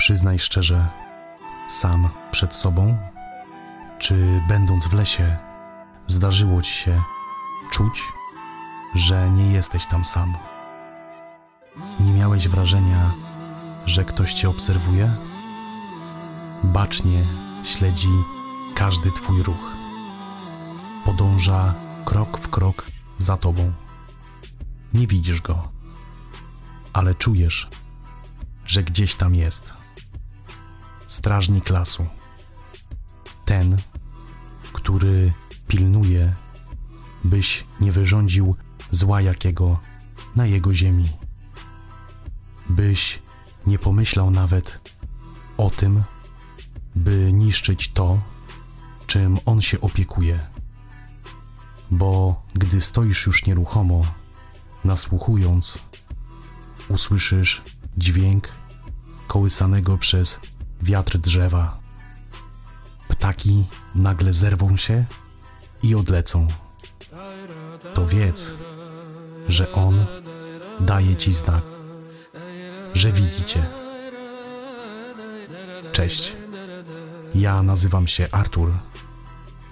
Przyznaj szczerze, sam przed sobą, czy będąc w lesie, zdarzyło ci się czuć, że nie jesteś tam sam? Nie miałeś wrażenia, że ktoś cię obserwuje? Bacznie śledzi każdy twój ruch. Podąża krok w krok za tobą. Nie widzisz go, ale czujesz, że gdzieś tam jest. Strażnik lasu. Ten, który pilnuje, byś nie wyrządził zła jakiego na jego ziemi. Byś nie pomyślał nawet o tym, by niszczyć to, czym on się opiekuje. Bo gdy stoisz już nieruchomo, nasłuchując, usłyszysz dźwięk kołysanego przez wiatr drzewa. Ptaki nagle zerwą się i odlecą. To wiedz, że on daje ci znak, że widzicie. Cześć. Ja nazywam się Artur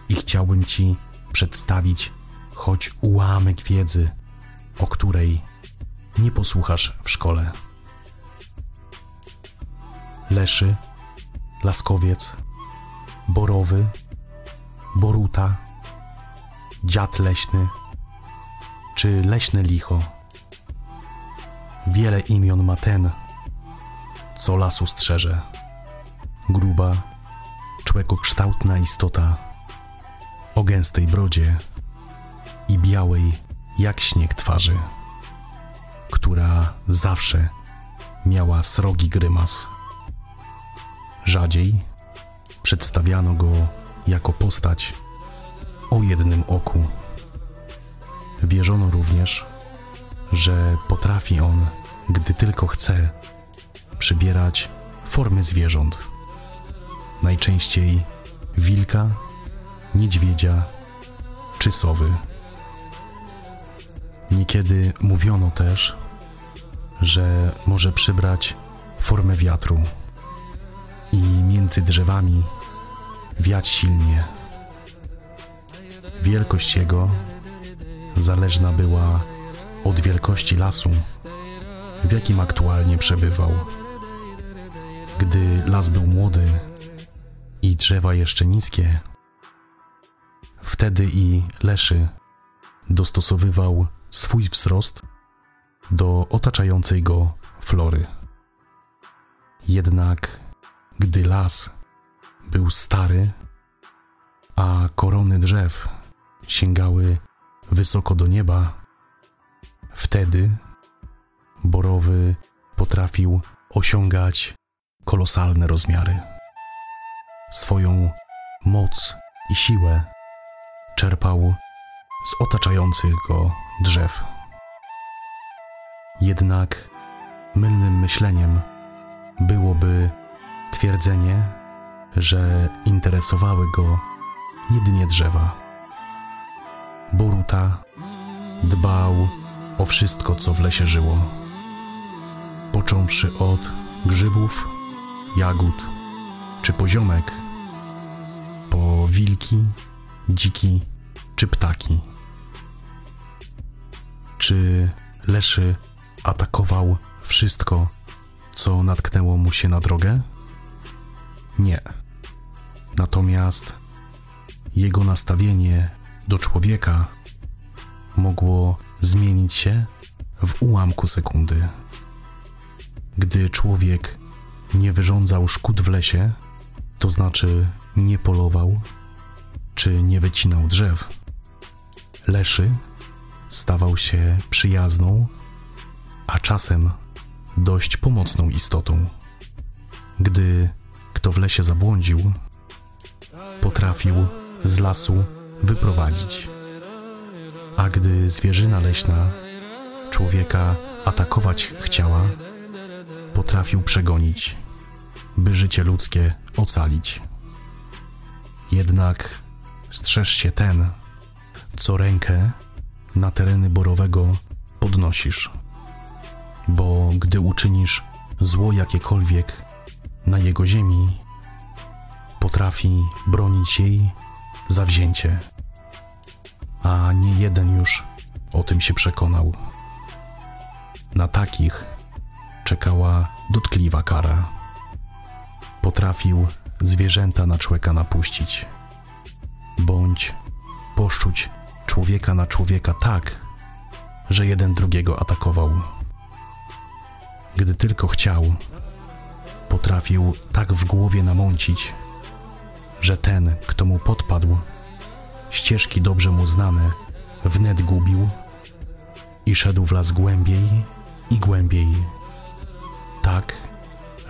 i chciałbym Ci przedstawić choć ułamek wiedzy, o której nie posłuchasz w szkole. Leszy, laskowiec, borowy, boruta, dziad leśny czy leśne licho. Wiele imion ma ten, co lasu strzeże. Gruba, człekokształtna istota o gęstej brodzie i białej jak śnieg twarzy, która zawsze miała srogi grymas. Rzadziej przedstawiano go jako postać o jednym oku. Wierzono również, że potrafi on, gdy tylko chce, przybierać formy zwierząt najczęściej wilka, niedźwiedzia czy sowy. Niekiedy mówiono też, że może przybrać formę wiatru i między drzewami wiać silnie. Wielkość jego zależna była od wielkości lasu, w jakim aktualnie przebywał. Gdy las był młody, i drzewa jeszcze niskie. Wtedy i Leszy dostosowywał swój wzrost do otaczającej go flory. Jednak gdy las był stary, a korony drzew sięgały wysoko do nieba, wtedy borowy potrafił osiągać kolosalne rozmiary. Swoją moc i siłę czerpał z otaczających go drzew. Jednak mylnym myśleniem byłoby twierdzenie, że interesowały go jedynie drzewa. Boruta dbał o wszystko, co w lesie żyło, począwszy od grzybów, jagód, czy poziomek, po wilki, dziki czy ptaki. Czy Leszy atakował wszystko, co natknęło mu się na drogę? Nie. Natomiast jego nastawienie do człowieka mogło zmienić się w ułamku sekundy. Gdy człowiek nie wyrządzał szkód w lesie, to znaczy nie polował czy nie wycinał drzew. Leszy stawał się przyjazną, a czasem dość pomocną istotą. Gdy kto w lesie zabłądził, potrafił z lasu wyprowadzić. A gdy zwierzyna leśna człowieka atakować chciała, potrafił przegonić by życie ludzkie ocalić. Jednak strzeż się ten, co rękę na tereny borowego podnosisz, bo gdy uczynisz zło jakiekolwiek, na jego ziemi, potrafi bronić jej zawzięcie. A nie jeden już o tym się przekonał. Na takich czekała dotkliwa kara. Potrafił zwierzęta na człowieka napuścić, bądź poszczuć człowieka na człowieka tak, że jeden drugiego atakował. Gdy tylko chciał, potrafił tak w głowie namącić, że ten, kto mu podpadł, ścieżki dobrze mu znane, wnet gubił i szedł w las głębiej i głębiej. Tak,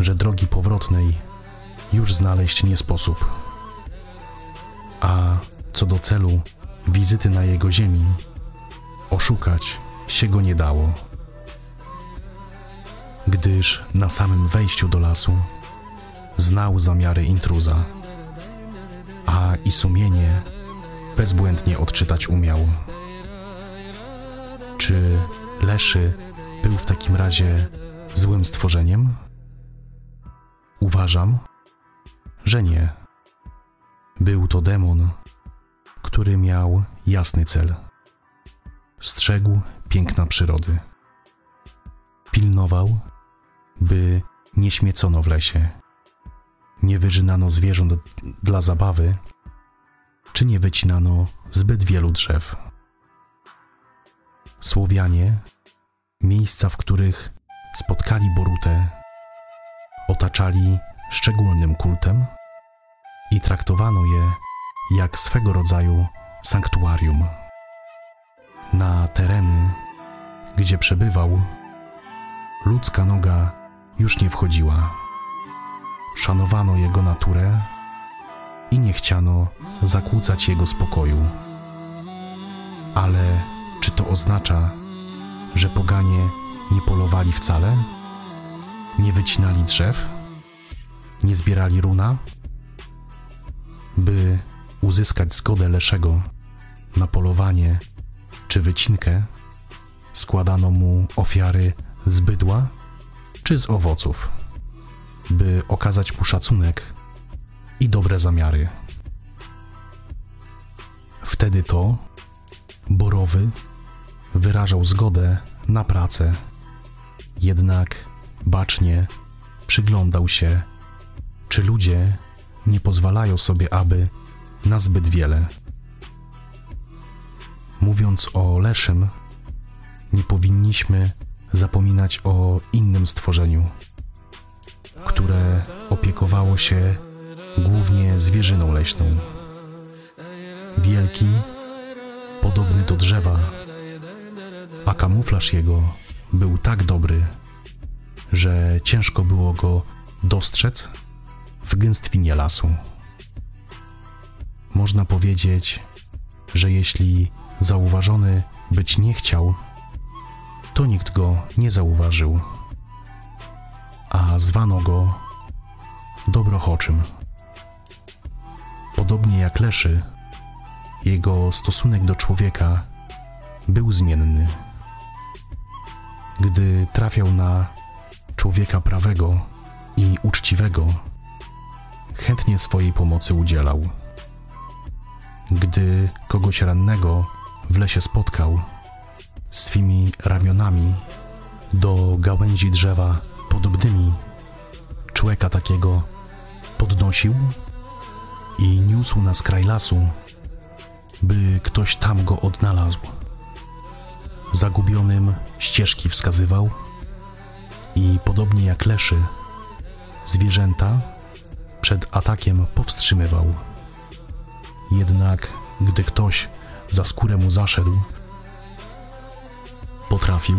że drogi powrotnej już znaleźć nie sposób. A co do celu wizyty na jego ziemi, oszukać się go nie dało. Gdyż na samym wejściu do lasu znał zamiary intruza, a i sumienie bezbłędnie odczytać umiał. Czy Leszy był w takim razie złym stworzeniem? Uważam, że nie. Był to demon, który miał jasny cel. Strzegł piękna przyrody. Pilnował, by nie śmiecono w lesie, nie wyżynano zwierząt dla zabawy, czy nie wycinano zbyt wielu drzew. Słowianie, miejsca, w których spotkali Borutę, otaczali szczególnym kultem i traktowano je jak swego rodzaju sanktuarium. Na tereny, gdzie przebywał, ludzka noga już nie wchodziła. Szanowano jego naturę i nie chciano zakłócać jego spokoju. Ale czy to oznacza, że poganie nie polowali wcale? Nie wycinali drzew? Nie zbierali runa? By uzyskać zgodę Leszego na polowanie czy wycinkę, składano mu ofiary z bydła czy z owoców, by okazać mu szacunek i dobre zamiary. Wtedy to Borowy wyrażał zgodę na pracę, jednak bacznie przyglądał się, czy ludzie nie pozwalają sobie, aby na zbyt wiele. Mówiąc o Leszym, nie powinniśmy zapominać o innym stworzeniu, które opiekowało się głównie zwierzyną leśną. Wielki, podobny do drzewa, a kamuflaż jego był tak dobry, że ciężko było go dostrzec w gęstwinie lasu. Można powiedzieć, że jeśli zauważony być nie chciał, to nikt go nie zauważył, a zwano go dobrochoczym. Podobnie jak Leszy, jego stosunek do człowieka był zmienny. Gdy trafiał na człowieka prawego i uczciwego, chętnie swojej pomocy udzielał. Gdy kogoś rannego w lesie spotkał, swymi ramionami do gałęzi drzewa podobnymi, człowieka takiego podnosił i niósł na skraj lasu, by ktoś tam go odnalazł. Zagubionym ścieżki wskazywał i podobnie jak leszy, zwierzęta przed atakiem powstrzymywał. Jednak gdy ktoś za skórę mu zaszedł, potrafił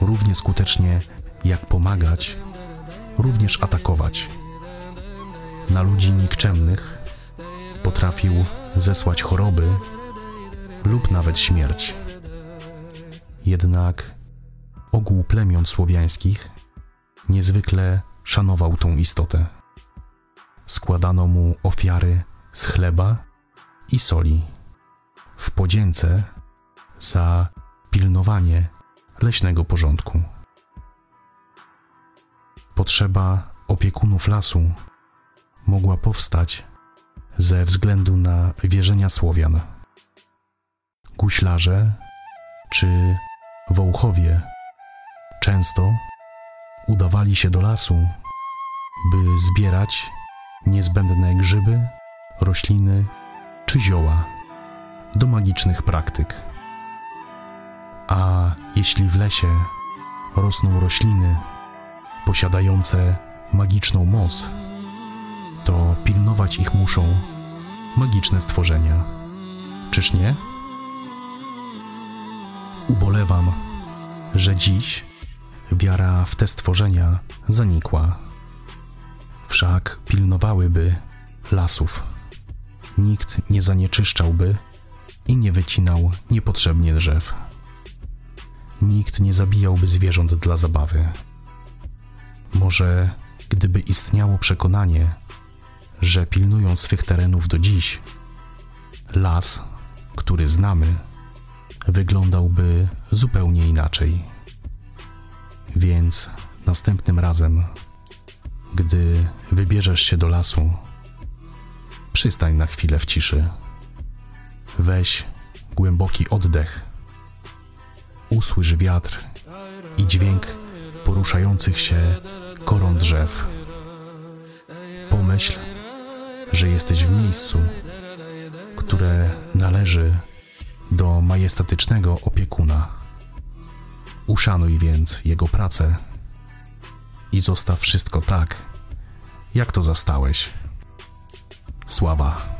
równie skutecznie jak pomagać, również atakować. Na ludzi nikczemnych potrafił zesłać choroby lub nawet śmierć. Jednak ogół plemion słowiańskich niezwykle szanował tą istotę. Składano mu ofiary z chleba i soli w podzięce za pilnowanie leśnego porządku. Potrzeba opiekunów lasu mogła powstać ze względu na wierzenia Słowian. Guślarze czy wołchowie często udawali się do lasu, by zbierać niezbędne grzyby, rośliny czy zioła do magicznych praktyk. A jeśli w lesie rosną rośliny posiadające magiczną moc, to pilnować ich muszą magiczne stworzenia. Czyż nie? Ubolewam, że dziś wiara w te stworzenia zanikła. Wszak pilnowałyby lasów. Nikt nie zanieczyszczałby i nie wycinał niepotrzebnie drzew. Nikt nie zabijałby zwierząt dla zabawy. Może gdyby istniało przekonanie, że pilnują swych terenów do dziś, las, który znamy, wyglądałby zupełnie inaczej. Więc następnym razem, gdy wybierzesz się do lasu, przystań na chwilę w ciszy. Weź głęboki oddech. Usłysz wiatr i dźwięk poruszających się koron drzew. Pomyśl, że jesteś w miejscu, które należy do majestatycznego opiekuna. Uszanuj więc jego pracę i zostaw wszystko tak, jak to zastałeś. Sława.